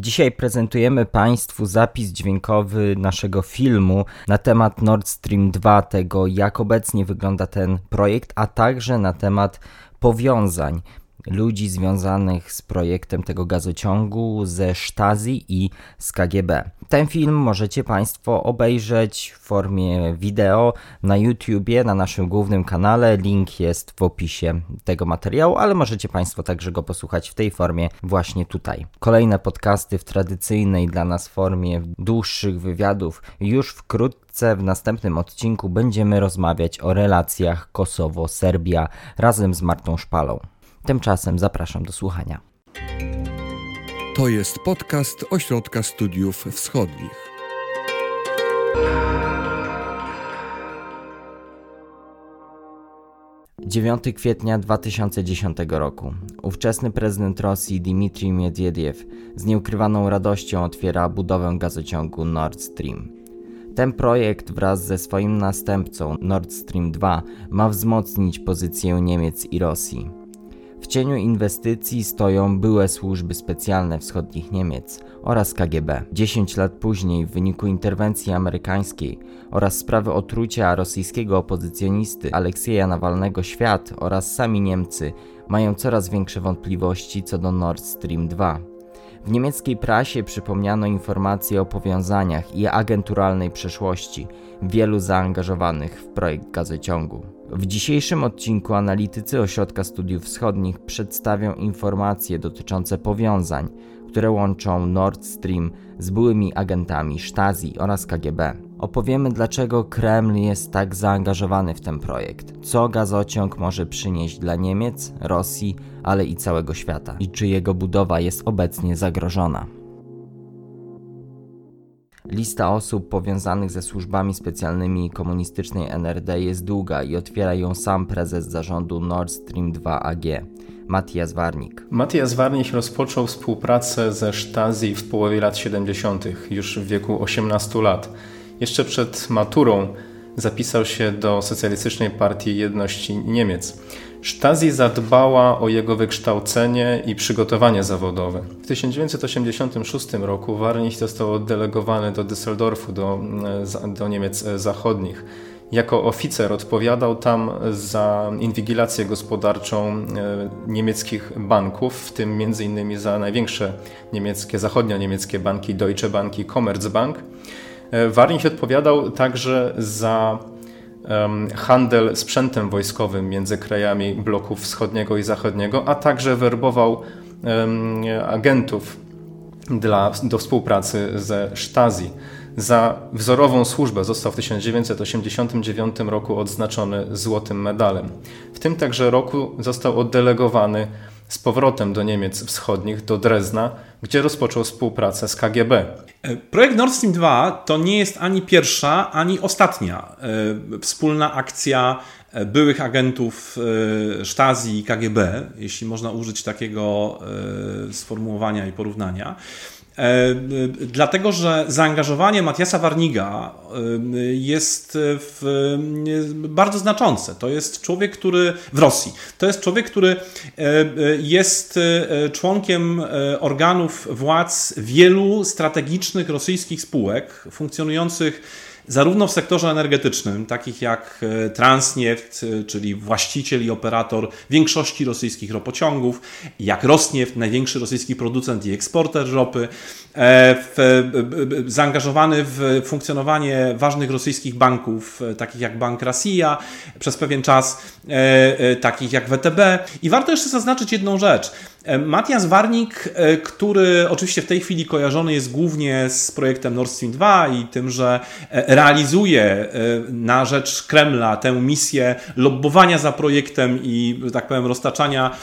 Dzisiaj prezentujemy Państwu zapis dźwiękowy naszego filmu na temat Nord Stream 2, tego jak obecnie wygląda ten projekt, a także na temat powiązań ludzi związanych z projektem tego gazociągu ze Stasi i z KGB. Ten film możecie Państwo obejrzeć w formie wideo na YouTubie, na naszym głównym kanale. Link jest w opisie tego materiału, ale możecie Państwo także go posłuchać w tej formie właśnie tutaj. Kolejne podcasty w tradycyjnej dla nas formie dłuższych wywiadów już wkrótce w następnym odcinku będziemy rozmawiać o relacjach Kosowo-Serbia razem z Martą Szpalą. Tymczasem zapraszam do słuchania. To jest podcast Ośrodka Studiów Wschodnich. Dziewiąty kwietnia 2010 roku. Ówczesny prezydent Rosji Dmitrij Miedwiediew z nieukrywaną radością otwiera budowę gazociągu Nord Stream. Ten projekt wraz ze swoim następcą Nord Stream 2 ma wzmocnić pozycję Niemiec i Rosji. W cieniu inwestycji stoją byłe służby specjalne wschodnich Niemiec oraz KGB. 10 lat później, w wyniku interwencji amerykańskiej oraz sprawy otrucia rosyjskiego opozycjonisty Aleksieja Nawalnego, świat oraz sami Niemcy mają coraz większe wątpliwości co do Nord Stream 2. W niemieckiej prasie przypomniano informacje o powiązaniach i agenturalnej przeszłości wielu zaangażowanych w projekt gazociągu. W dzisiejszym odcinku analitycy Ośrodka Studiów Wschodnich przedstawią informacje dotyczące powiązań, które łączą Nord Stream z byłymi agentami Stasi oraz KGB. Opowiemy, dlaczego Kreml jest tak zaangażowany w ten projekt, co gazociąg może przynieść dla Niemiec, Rosji, ale i całego świata i czy jego budowa jest obecnie zagrożona. Lista osób powiązanych ze służbami specjalnymi komunistycznej NRD jest długa i otwiera ją sam prezes zarządu Nord Stream 2 AG, Matthias Warnik. Matthias Warnik rozpoczął współpracę ze Stasi w połowie lat 70., już w wieku 18 lat. Jeszcze przed maturą zapisał się do Socjalistycznej Partii Jedności Niemiec. Stasi zadbała o jego wykształcenie i przygotowanie zawodowe. W 1986 roku Warnich został oddelegowany do Düsseldorfu, do, do Niemiec Zachodnich. Jako oficer odpowiadał tam za inwigilację gospodarczą e, niemieckich banków, w tym m.in. za największe niemieckie, zachodnio-niemieckie banki Deutsche Bank i Commerzbank. E, Warnich odpowiadał także za handel sprzętem wojskowym między krajami bloków wschodniego i zachodniego, a także werbował agentów dla, do współpracy ze Stasi. Za wzorową służbę został w 1989 roku odznaczony złotym medalem. W tym także roku został oddelegowany z powrotem do Niemiec Wschodnich, do Drezna, gdzie rozpoczął współpracę z KGB. E, projekt Nord Stream 2 to nie jest ani pierwsza, ani ostatnia e, wspólna akcja e, byłych agentów Stasi i KGB, jeśli można użyć takiego sformułowania i porównania. E, dlatego, że zaangażowanie Matiasa Warniga e, jest w, bardzo znaczące. To jest człowiek, który w Rosji, to jest człowiek, który e, jest członkiem organów władz wielu strategicznych rosyjskich spółek funkcjonujących zarówno w sektorze energetycznym, takich jak e, Transneft, e, czyli właściciel i operator większości rosyjskich ropociągów, jak Rosneft, największy rosyjski producent i eksporter ropy, e, w, zaangażowany w funkcjonowanie ważnych rosyjskich banków, takich jak Bank Rosja, przez pewien czas takich jak WTB. I warto jeszcze zaznaczyć jedną rzecz. Matias Warnik, e, który oczywiście w tej chwili kojarzony jest głównie z projektem Nord Stream 2 i tym, że e, realizuje e, na rzecz Kremla tę misję lobbowania za projektem i, tak powiem, roztaczania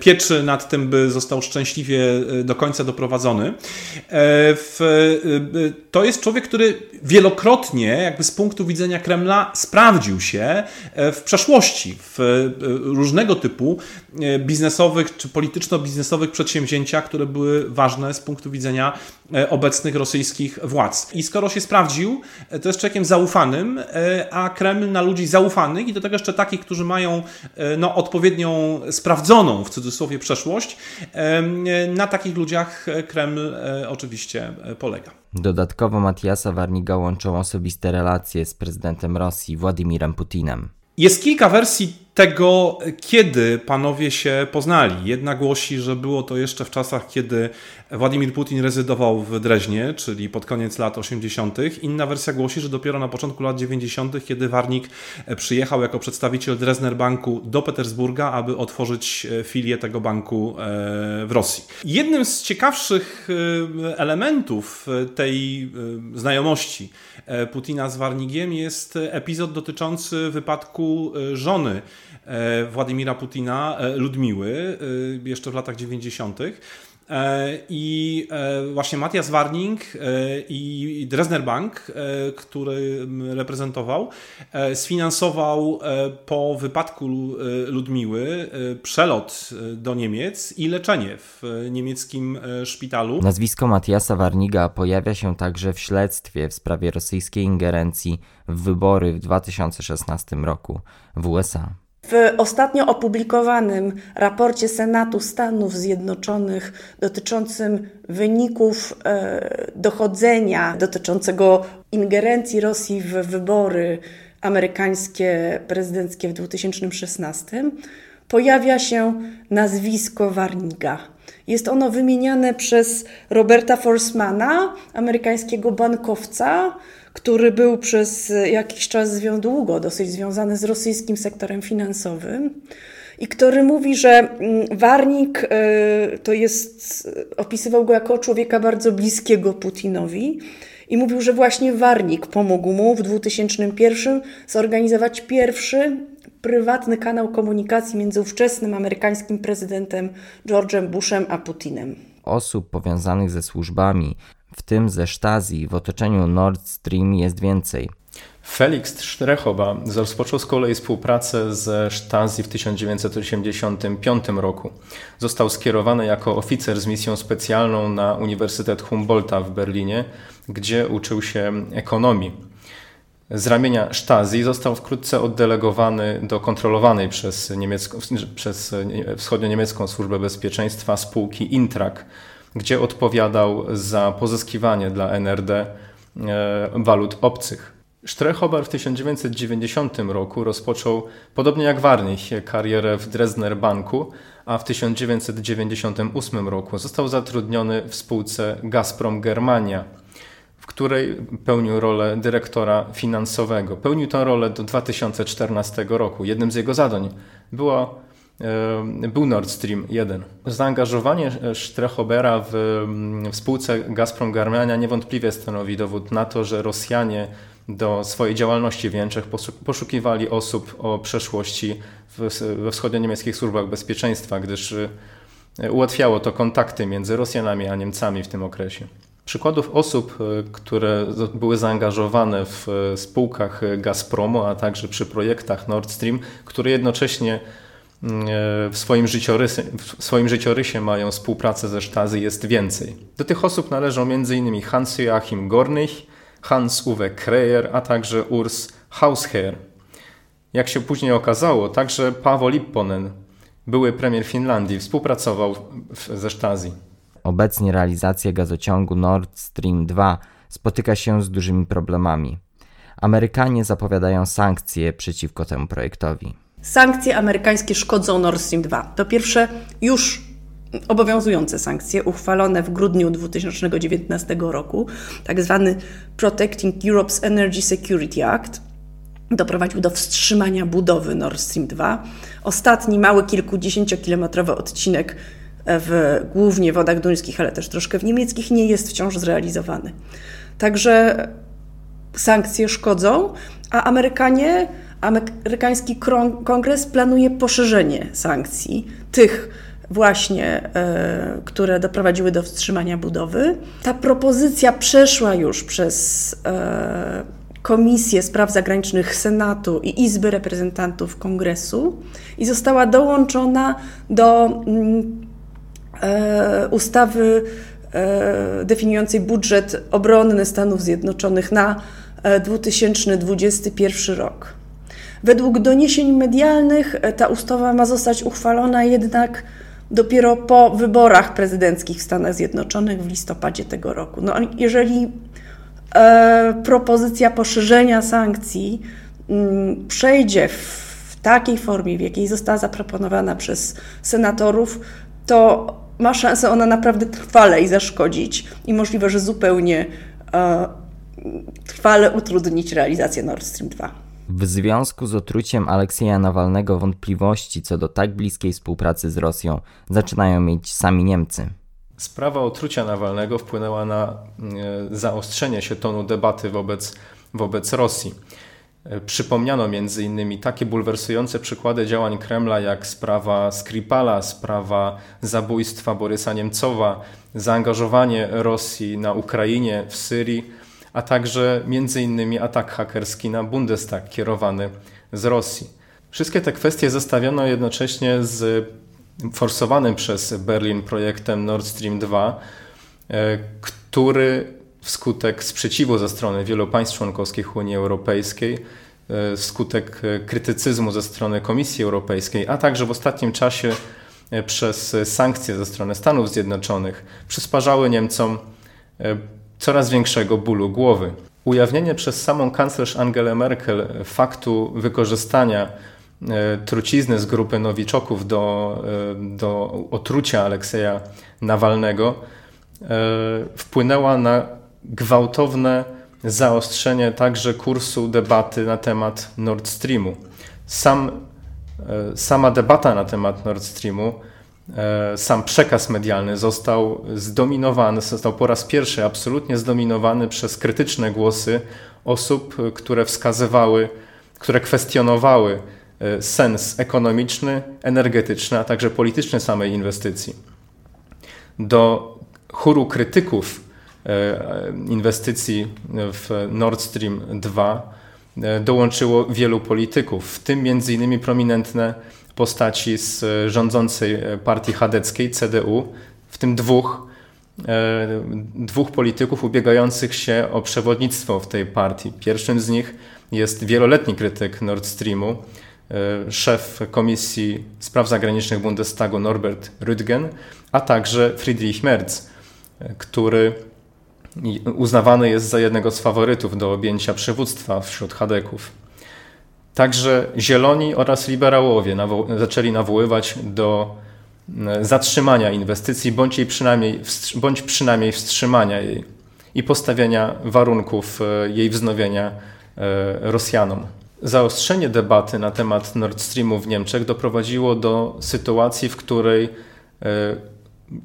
pieczy nad tym, by został szczęśliwie do końca doprowadzony. To jest człowiek, który wielokrotnie, jakby z punktu widzenia Kremla, sprawdził się w przeszłości w różnego typu biznesowych czy polityczno biznesowych przedsięwzięciach, które były ważne z punktu widzenia e, obecnych rosyjskich władz. I skoro się sprawdził, e, to jest człowiekiem zaufanym, a Kreml na ludzi zaufanych i do tego jeszcze takich, którzy mają no, odpowiednią, sprawdzoną w cudzysłowie przeszłość, na takich ludziach Kreml oczywiście polega. Dodatkowo Matiasa Warniga łączą osobiste relacje z prezydentem Rosji Władimirem Putinem. Jest kilka wersji tego, kiedy panowie się poznali. Jedna głosi, że było to jeszcze w czasach, kiedy Władimir Putin rezydował w Dreźnie, czyli pod koniec lat 80. Inna wersja głosi, że dopiero na początku lat 90., kiedy Warnik przyjechał jako przedstawiciel Dresdner Banku do Petersburga, aby otworzyć filię tego banku e, w Rosji. Jednym z ciekawszych e, elementów tej e, znajomości Putina z Warnigiem jest epizod dotyczący wypadku żony E, Władimira Putina, e, Ludmiły, e, jeszcze w latach 90. I właśnie Matthias Warning i Dresdner Bank, który reprezentował, sfinansował po wypadku Ludmiły przelot do Niemiec i leczenie w niemieckim szpitalu. Nazwisko Matthiasa Warniga pojawia się także w śledztwie w sprawie rosyjskiej ingerencji w wybory w 2016 roku w USA. W ostatnio opublikowanym raporcie Senatu Stanów Zjednoczonych dotyczącym wyników e, dochodzenia dotyczącego ingerencji Rosji w wybory amerykańskie prezydenckie w 2016 pojawia się nazwisko Warniga. Jest ono wymieniane przez Roberta Forsmana, amerykańskiego bankowca, który był przez jakiś czas długo dosyć związany z rosyjskim sektorem finansowym i który mówi, że mm, Warnik e, to jest, opisywał go jako człowieka bardzo bliskiego Putinowi i mówił, że właśnie Warnik pomógł mu w 2001 zorganizować pierwszy prywatny kanał komunikacji między ówczesnym amerykańskim prezydentem George'em Bushem a Putinem. Osób powiązanych ze służbami w tym ze Stasi w otoczeniu Nord Stream jest więcej. Felix Strechoba rozpoczął z kolei współpracę ze Stasi w 1985 roku. Został skierowany jako oficer z misją specjalną na Uniwersytet Humboldta w Berlinie, gdzie uczył się ekonomii. Z ramienia Stasi został wkrótce oddelegowany do kontrolowanej przez, niemiecko, przez wschodnio-niemiecką służbę bezpieczeństwa spółki Intrak, gdzie odpowiadał za pozyskiwanie dla NRD e, walut obcych. Strechobar w 1990 roku rozpoczął, podobnie jak Warnich, karierę w Dresdner Banku, a w 1998 roku został zatrudniony w spółce Gazprom Germania, w której pełnił rolę dyrektora finansowego. Pełnił tę rolę do 2014 roku. Jednym z jego zadań było był Nord Stream 1. Zaangażowanie Strechobera w, w spółce Gazprom Germania niewątpliwie stanowi dowód na to, że Rosjanie do swojej działalności w Niemczech poszukiwali osób o przeszłości we wschodnio-niemieckich służbach bezpieczeństwa, gdyż e, ułatwiało to kontakty między Rosjanami a Niemcami w tym okresie. Przykładów osób, e, które były zaangażowane w spółkach Gazpromu, a także przy projektach Nord Stream, które jednocześnie E, w swoim, życiorysie, w swoim życiorysie mają współpracę ze Stasi jest więcej. Do tych osób należą m.in. Hans Joachim Gornych, Hans-Uwe Kreyer, a także Urs Hausherr. Jak się później okazało, także Paweł Lipponen, były premier Finlandii, współpracował ze Stasi. Obecnie realizacja gazociągu Nord Stream 2 spotyka się z dużymi problemami. Amerykanie zapowiadają sankcje przeciwko temu projektowi. Sankcje amerykańskie szkodzą Nord Stream 2. To pierwsze już obowiązujące sankcje uchwalone w grudniu 2019 roku, tak zwany Protecting Europe's Energy Security Act, doprowadził do wstrzymania budowy Nord Stream 2. Ostatni mały kilkudziesięciokilometrowy odcinek w głównie wodach duńskich, ale też troszkę w niemieckich nie jest wciąż zrealizowany. Także sankcje szkodzą, a Amerykanie amerykański kongres planuje poszerzenie sankcji, tych właśnie, e, które doprowadziły do wstrzymania budowy. Ta propozycja przeszła już przez e, Komisję Spraw Zagranicznych Senatu i Izby Reprezentantów Kongresu i została dołączona do mm, ustawy definiującej budżet obronny Stanów Zjednoczonych na 2021 rok. Według doniesień medialnych ta ustawa ma zostać uchwalona jednak dopiero po wyborach prezydenckich w Stanach Zjednoczonych w listopadzie tego roku. No, jeżeli e, propozycja poszerzenia sankcji m, mm, przejdzie w, w takiej formie, w jakiej została zaproponowana przez senatorów, to ma szansę ona naprawdę trwale i zaszkodzić i możliwe, że zupełnie e, trwale utrudnić realizację Nord Stream 2. W związku z otruciem Aleksieja Nawalnego wątpliwości co do tak bliskiej współpracy z Rosją zaczynają mieć sami Niemcy. Sprawa otrucia Nawalnego wpłynęła na e, zaostrzenie się tonu debaty wobec, wobec Rosji. E, przypomniano m.in. takie bulwersujące przykłady działań Kremla, jak sprawa Skripala, sprawa zabójstwa Borysa Niemcowa, zaangażowanie Rosji na Ukrainie, w Syrii a także m.in. atak hakerski na Bundestag kierowany z Rosji. Wszystkie te kwestie zestawiono jednocześnie z forsowanym przez Berlin projektem Nord Stream 2, e, który wskutek sprzeciwu ze strony wielu państw członkowskich Unii Europejskiej, e, wskutek krytycyzmu ze strony Komisji Europejskiej, a także w ostatnim czasie e, przez sankcje ze strony Stanów Zjednoczonych przysparzały Niemcom coraz większego bólu głowy. Ujawnienie przez samą kanclerz Angelę Merkel faktu wykorzystania e, trucizny z grupy nowiczoków do, e, do otrucia Alekseja Nawalnego e, wpłynęła na gwałtowne zaostrzenie także kursu debaty na temat Nord Streamu. Sam, sama debata na temat Nord Streamu sam przekaz medialny został zdominowany, został po raz pierwszy absolutnie zdominowany przez krytyczne głosy osób, które wskazywały, które kwestionowały e, sens ekonomiczny, energetyczny, a także polityczny samej inwestycji. Do chóru krytyków e, inwestycji w Nord Stream 2 dołączyło wielu polityków, w tym m.in. prominentne postaci z e, rządzącej e, partii chadeckiej, CDU, w tym dwóch, e, dwóch polityków ubiegających się o przewodnictwo w tej partii. Pierwszym z nich jest wieloletni krytyk Nord Streamu, szef Komisji Spraw Zagranicznych Bundestagu Norbert Rüttgen, a także Friedrich Merz, który uznawany jest za jednego z faworytów do objęcia przywództwa wśród Hadeków. Także zieloni oraz liberałowie nawo zaczęli nawoływać do zatrzymania inwestycji, bądź, jej przynajmniej, bądź przynajmniej wstrzymania jej i postawienia warunków e, jej wznowienia e, Rosjanom. Zaostrzenie debaty na temat Nord Streamu w Niemczech doprowadziło do sytuacji, w której e,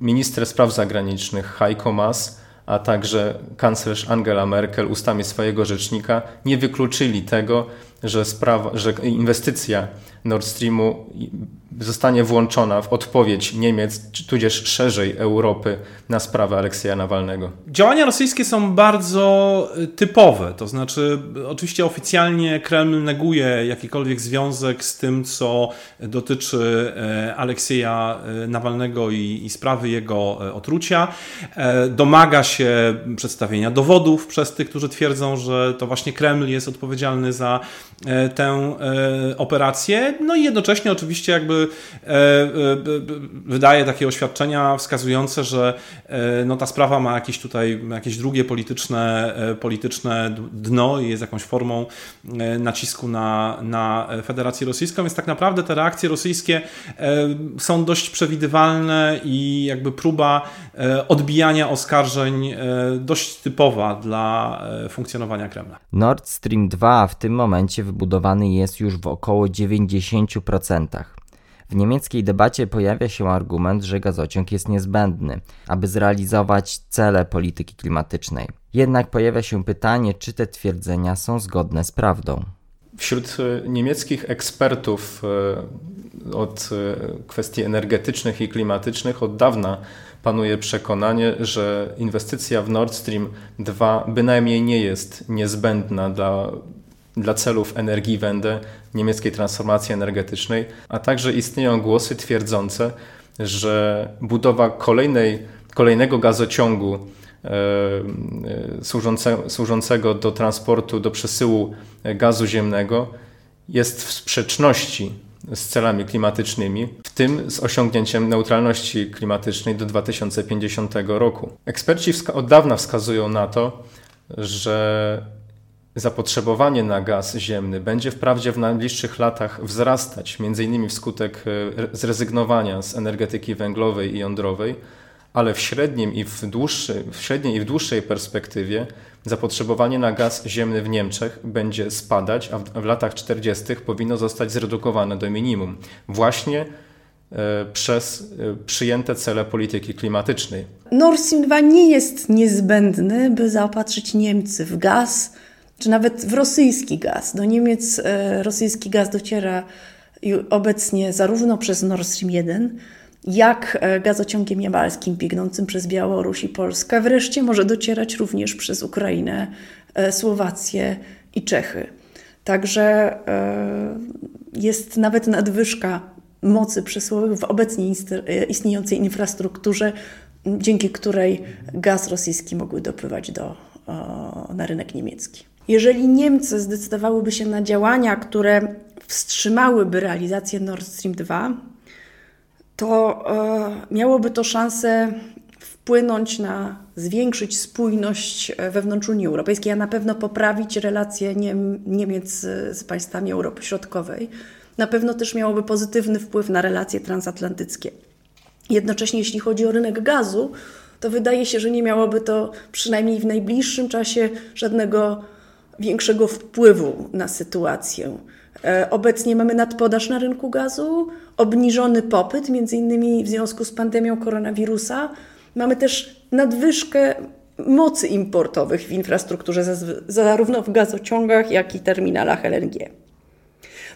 minister spraw zagranicznych Heiko Maas, a także kanclerz Angela Merkel ustami swojego rzecznika nie wykluczyli tego, że, sprawa, że inwestycja Nord Streamu zostanie włączona w odpowiedź Niemiec, tudzież szerzej Europy na sprawę Aleksieja Nawalnego? Działania rosyjskie są bardzo y, typowe. To znaczy, oczywiście oficjalnie Kreml neguje jakikolwiek związek z tym, co dotyczy e, Aleksieja e, Nawalnego i, i sprawy jego e, otrucia. Domaga się przedstawienia dowodów przez tych, którzy twierdzą, że to właśnie Kreml jest odpowiedzialny za tę operację. No i jednocześnie oczywiście jakby E, e, wydaje takie oświadczenia wskazujące, że e, no, ta sprawa ma jakieś tutaj jakieś drugie polityczne, polityczne dno i jest jakąś formą nacisku na, na Federację Rosyjską, więc tak naprawdę te reakcje rosyjskie są dość przewidywalne i jakby próba odbijania oskarżeń dość typowa dla funkcjonowania Kremla. Nord Stream 2 w tym momencie wybudowany jest już w około 90%. W niemieckiej debacie pojawia się argument, że gazociąg jest niezbędny, aby zrealizować cele polityki klimatycznej. Jednak pojawia się pytanie, czy te twierdzenia są zgodne z prawdą. Wśród e, niemieckich ekspertów e, od e, kwestii energetycznych i klimatycznych od dawna panuje przekonanie, że inwestycja w Nord Stream 2 bynajmniej nie jest niezbędna dla dla celów Energiewende, niemieckiej transformacji energetycznej, a także istnieją głosy twierdzące, że budowa kolejnej, kolejnego gazociągu służące, służącego do transportu, do przesyłu gazu ziemnego jest w sprzeczności z celami klimatycznymi, w tym z osiągnięciem neutralności klimatycznej do 2050 roku. Eksperci od dawna wskazują na to, że zapotrzebowanie na gaz ziemny będzie wprawdzie w najbliższych latach wzrastać, m.in. wskutek e, zrezygnowania z energetyki węglowej i jądrowej, ale w, średnim i w, dłuższej, w średniej i w dłuższej perspektywie zapotrzebowanie na gaz ziemny w Niemczech będzie spadać, a w, w latach 40. powinno zostać zredukowane do minimum. Właśnie e, przez e, przyjęte cele polityki klimatycznej. Nord Stream 2 nie jest niezbędny, by zaopatrzyć Niemcy w gaz, czy nawet w rosyjski gaz. Do Niemiec e, rosyjski gaz dociera obecnie zarówno przez Nord Stream 1, jak e, gazociągiem jamalskim biegnącym przez Białoruś i Polskę, wreszcie może docierać również przez Ukrainę, e, Słowację i Czechy. Także jest nawet nadwyżka mocy przesyłowych w obecnie istniejącej infrastrukturze, dzięki której gaz rosyjski mógłby dopływać do, na rynek niemiecki. Jeżeli Niemcy zdecydowałyby się na działania, które wstrzymałyby realizację Nord Stream 2, to e, miałoby to szansę wpłynąć na, zwiększyć spójność e, wewnątrz Unii Europejskiej, a na pewno poprawić relacje Niem, Niemiec z, z państwami Europy Środkowej. Na pewno też miałoby pozytywny wpływ na relacje transatlantyckie. Jednocześnie, jeśli chodzi o rynek gazu, to wydaje się, że nie miałoby to przynajmniej w najbliższym czasie żadnego większego wpływu na sytuację. E, obecnie mamy nadpodaż na rynku gazu, obniżony popyt, między innymi w związku z pandemią koronawirusa. Mamy też nadwyżkę mocy importowych w infrastrukturze, zarówno w gazociągach, jak i terminalach LNG.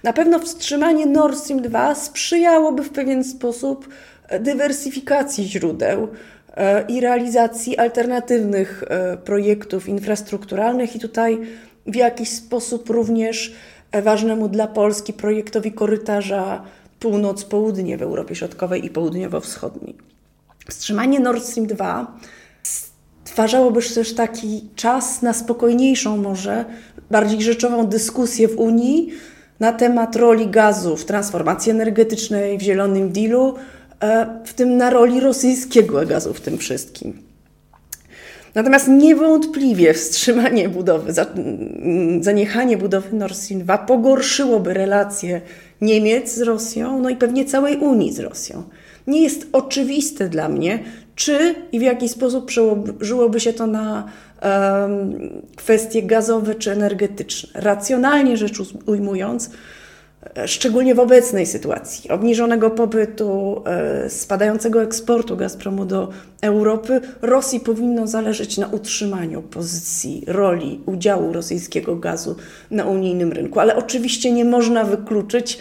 Na pewno wstrzymanie Nord Stream 2 sprzyjałoby w pewien sposób dywersyfikacji źródeł e, i realizacji alternatywnych e, projektów infrastrukturalnych, i tutaj w jakiś sposób również ważnemu dla Polski projektowi korytarza północ-południe w Europie Środkowej i południowo-wschodniej. Wstrzymanie Nord Stream 2 stwarzałoby też taki czas na spokojniejszą, może bardziej rzeczową dyskusję w Unii na temat roli gazu w transformacji energetycznej, w Zielonym Dealu, e, w tym na roli rosyjskiego gazu w tym wszystkim. Natomiast niewątpliwie wstrzymanie budowy, zaniechanie budowy Nord Stream 2 pogorszyłoby relacje Niemiec z Rosją, no i pewnie całej Unii z Rosją. Nie jest oczywiste dla mnie, czy i w jaki sposób przełożyłoby się to na um, kwestie gazowe czy energetyczne. Racjonalnie rzecz ujmując, szczególnie w obecnej sytuacji obniżonego popytu, e, spadającego eksportu Gazpromu do Europy, Rosji powinno zależeć na utrzymaniu pozycji, roli, udziału rosyjskiego gazu na unijnym rynku. Ale oczywiście nie można wykluczyć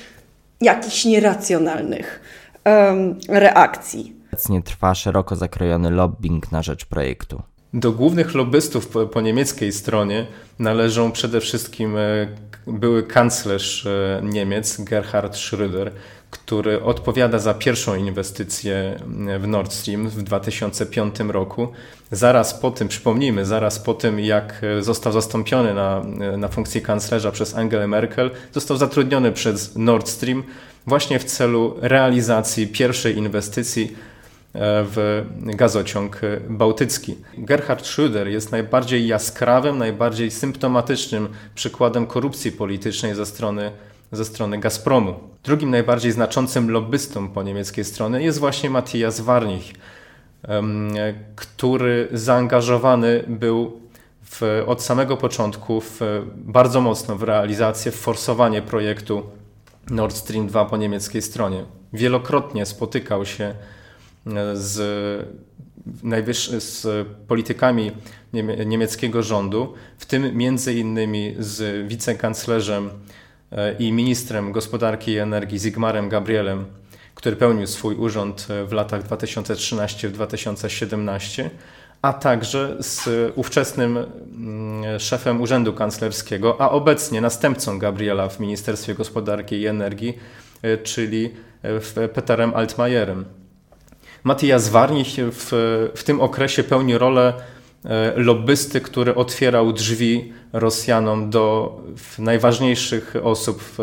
jakichś nieracjonalnych um, reakcji. Obecnie trwa szeroko zakrojony lobbying na rzecz projektu. Do głównych lobbystów po, po, niemieckiej stronie należą przede wszystkim e, były kanclerz e, Niemiec Gerhard Schröder, który odpowiada za pierwszą inwestycję e, w Nord Stream w 2005 roku. Zaraz po tym, przypomnijmy, zaraz po tym, jak został zastąpiony na, na funkcji kanclerza przez Angelę Merkel, został zatrudniony przez Nord Stream właśnie w celu realizacji pierwszej inwestycji w gazociąg bałtycki. Gerhard Schröder jest najbardziej jaskrawym, najbardziej symptomatycznym przykładem korupcji politycznej ze strony, ze strony Gazpromu. Drugim najbardziej znaczącym lobbystą po niemieckiej stronie jest właśnie Matthias Warnich, który zaangażowany był w, od samego początku w, bardzo mocno w realizację, w forsowanie projektu Nord Stream 2 po niemieckiej stronie. Wielokrotnie spotykał się z, z politykami niemieckiego rządu, w tym między innymi z wicekanclerzem e, i ministrem gospodarki i energii Zygmarem Gabrielem, który pełnił swój urząd w latach 2013-2017, a także z ufczesnym mm, szefem Urzędu Kanclerskiego, a obecnie następcą Gabriela w Ministerstwie Gospodarki i Energii, e, czyli e, Peterem Altmajerem. Matthias Warnich w, w tym okresie pełni rolę e, lobbysty, który otwierał drzwi Rosjanom do najważniejszych osób w,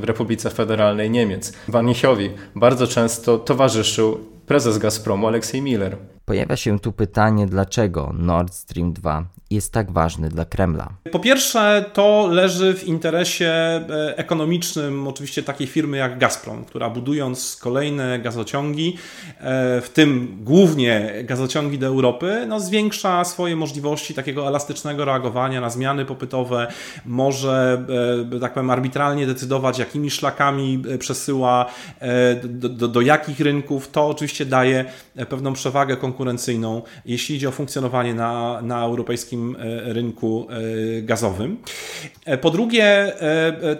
w Republice Federalnej Niemiec. Warnichowi bardzo często towarzyszył prezes Gazpromu Aleksiej Miller. Pojawia się tu pytanie, dlaczego Nord Stream 2 jest tak ważny dla Kremla? Po pierwsze, to leży w interesie e, ekonomicznym oczywiście takiej firmy jak Gazprom, która budując kolejne gazociągi, e, w tym głównie gazociągi do Europy, no zwiększa swoje możliwości takiego elastycznego reagowania na zmiany popytowe, może, e, tak powiem, arbitralnie decydować, jakimi szlakami przesyła, do, do, do jakich rynków. To oczywiście daje pewną przewagę konkurencyjną, jeśli idzie o funkcjonowanie na, na europejskim E, rynku e, gazowym. E, po drugie,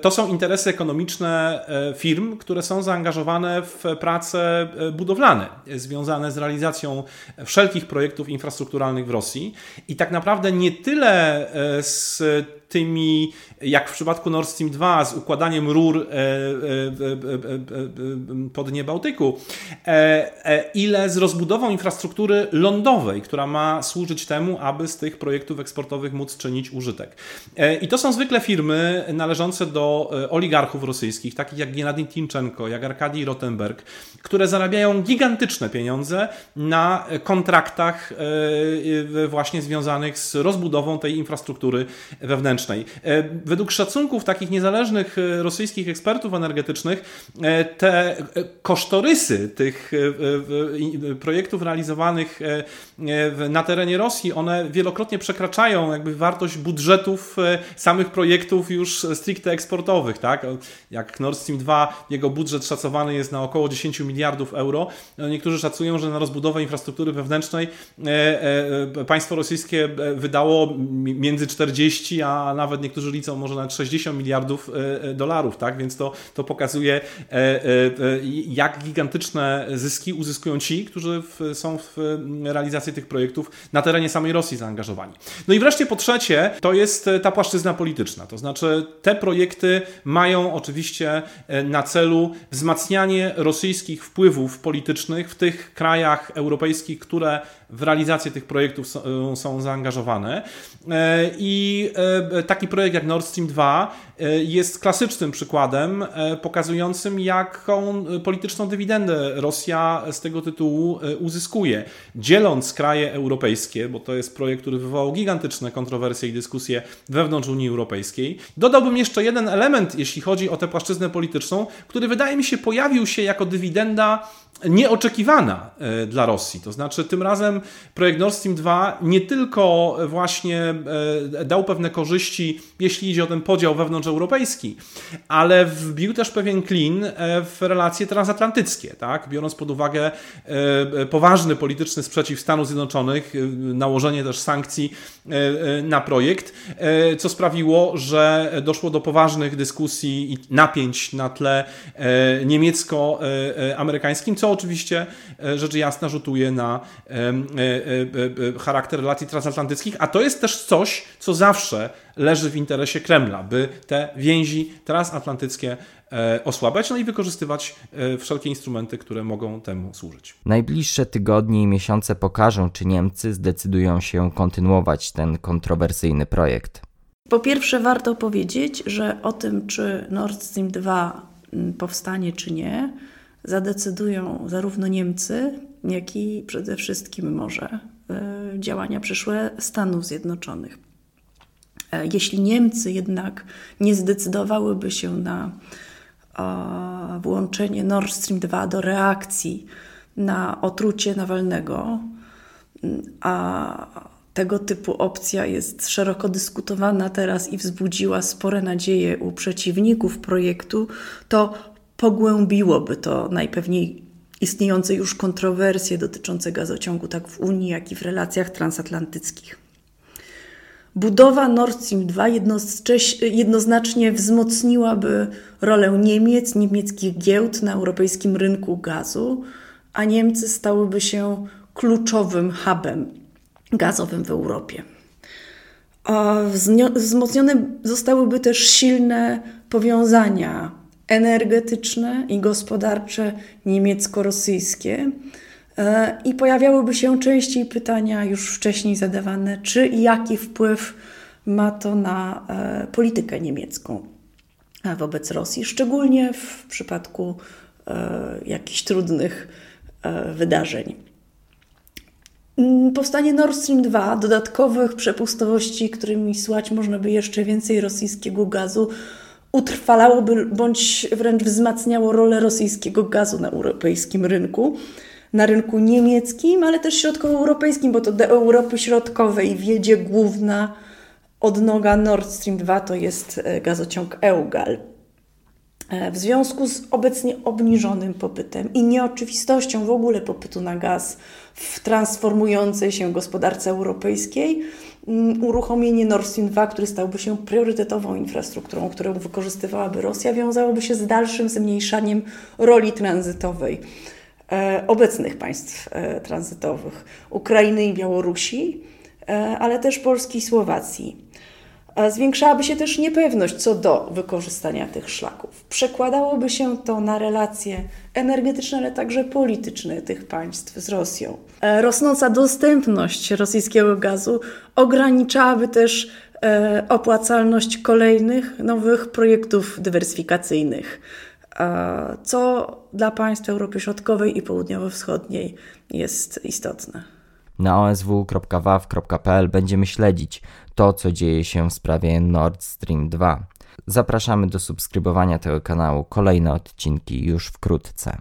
to są interesy ekonomiczne firm, które są zaangażowane w prace budowlane związane z realizacją wszelkich projektów infrastrukturalnych w Rosji i tak naprawdę nie tyle z tymi, jak w przypadku Nord Stream 2, z układaniem rur e, e, e, pod dnie Bałtyku, ile z rozbudową infrastruktury lądowej, która ma służyć temu, aby z tych projektów eksportowych móc czynić użytek. I to są zwykle firmy należące do oligarchów rosyjskich, takich jak Gennady Tinczenko, jak Arkadii Rotenberg, które zarabiają gigantyczne pieniądze na kontraktach właśnie związanych z rozbudową tej infrastruktury wewnętrznej. E, według szacunków takich niezależnych e, rosyjskich ekspertów energetycznych, e, te kosztorysy tych projektów realizowanych na terenie Rosji, one wielokrotnie przekraczają jakby wartość budżetów samych projektów już stricte eksportowych. Tak? Jak Nord Stream 2, jego budżet szacowany jest na około 10 miliardów euro. Niektórzy szacują, że na rozbudowę infrastruktury wewnętrznej państwo rosyjskie wydało między 40 a nawet niektórzy liczą może nawet 60 miliardów e, e, dolarów, tak? Więc to, to pokazuje, e, jak gigantyczne zyski uzyskują ci, którzy w, są w realizacji tych projektów na terenie samej Rosji zaangażowani. No i wreszcie po trzecie, to jest ta płaszczyzna polityczna, to znaczy te projekty mają oczywiście na celu wzmacnianie rosyjskich wpływów politycznych w tych krajach europejskich, które w realizację tych projektów są zaangażowane. I taki projekt jak Nord Stream 2 e, jest klasycznym przykładem e, pokazującym, jaką polityczną dywidendę Rosja z tego tytułu e, uzyskuje. Dzieląc kraje europejskie, bo to jest projekt, który wywołał gigantyczne kontrowersje i dyskusje wewnątrz Unii Europejskiej. Dodałbym jeszcze jeden element, jeśli chodzi o tę płaszczyznę polityczną, który wydaje mi się pojawił się jako dywidenda nieoczekiwana e, dla Rosji. To znaczy, tym razem projekt Nord Stream 2 nie tylko właśnie e, dał pewne korzyści, jeśli idzie o ten podział wewnątrzeuropejski, ale wbił też pewien klin e, w relacje transatlantyckie, tak? biorąc pod uwagę poważny polityczny sprzeciw Stanów Zjednoczonych, nałożenie też sankcji na projekt, co sprawiło, że doszło do poważnych dyskusji i napięć na tle niemiecko-amerykańskim, co oczywiście e, rzecz jasna rzutuje na e, e, charakter relacji transatlantyckich, a to jest też coś, co zawsze leży w interesie Kremla, by te więzi transatlantyckie osłabiać, no i wykorzystywać wszelkie instrumenty, które mogą temu służyć. Najbliższe tygodnie i miesiące pokażą, czy Niemcy zdecydują się kontynuować ten kontrowersyjny projekt. Po pierwsze, warto powiedzieć, że o tym, czy Nord Stream 2 powstanie, czy nie, zadecydują zarówno Niemcy, jak i przede wszystkim może e, działania przyszłe Stanów Zjednoczonych. E, jeśli Niemcy jednak nie zdecydowałyby się na włączenie Nord Stream 2 do reakcji na otrucie Nawalnego, a tego typu opcja jest szeroko dyskutowana teraz i wzbudziła spore nadzieje u przeciwników projektu, to pogłębiłoby to najpewniej istniejące już kontrowersje dotyczące gazociągu tak w Unii, jak i w relacjach transatlantyckich. Budowa Nord Stream 2 jednoznacznie wzmocniłaby rolę Niemiec, niemieckich giełd na europejskim rynku gazu, a Niemcy stałyby się kluczowym hubem gazowym w Europie. Wzmocnione zostałyby też silne powiązania energetyczne i gospodarcze niemiecko-rosyjskie, I pojawiałyby się częściej pytania już wcześniej zadawane, czy i jaki wpływ ma to na politykę niemiecką wobec Rosji, szczególnie w przypadku jakichś trudnych wydarzeń. Mm, powstanie Nord Stream 2, dodatkowych przepustowości, którymi słać można by jeszcze więcej rosyjskiego gazu, utrwalałoby bądź wręcz wzmacniało rolę rosyjskiego gazu na europejskim rynku, na rynku niemieckim, ale też środkowoeuropejskim, bo to do Europy Środkowej wiedzie główna odnoga Nord Stream 2 to jest e, gazociąg EUGAL. E, w związku z obecnie obniżonym popytem i nieoczywistością w ogóle popytu na gaz w transformującej się gospodarce europejskiej, uruchomienie Nord Stream 2, który stałby się priorytetową infrastrukturą, którą wykorzystywałaby Rosja, wiązałoby się z dalszym zmniejszaniem roli tranzytowej e, obecnych państw e, tranzytowych Ukrainy i Białorusi, ale też Polski i Słowacji. Zwiększałaby się też niepewność co do wykorzystania tych szlaków. Przekładałoby się to na relacje energetyczne, ale także polityczne tych państw z Rosją. E, rosnąca dostępność rosyjskiego gazu ograniczałaby też e, opłacalność kolejnych nowych projektów dywersyfikacyjnych, e, co dla państw Europy Środkowej i Południowo-Wschodniej jest istotne. Na osw.waw.pl będziemy śledzić to, co dzieje się w sprawie Nord Stream 2. Zapraszamy do subskrybowania tego kanału. Kolejne odcinki już wkrótce.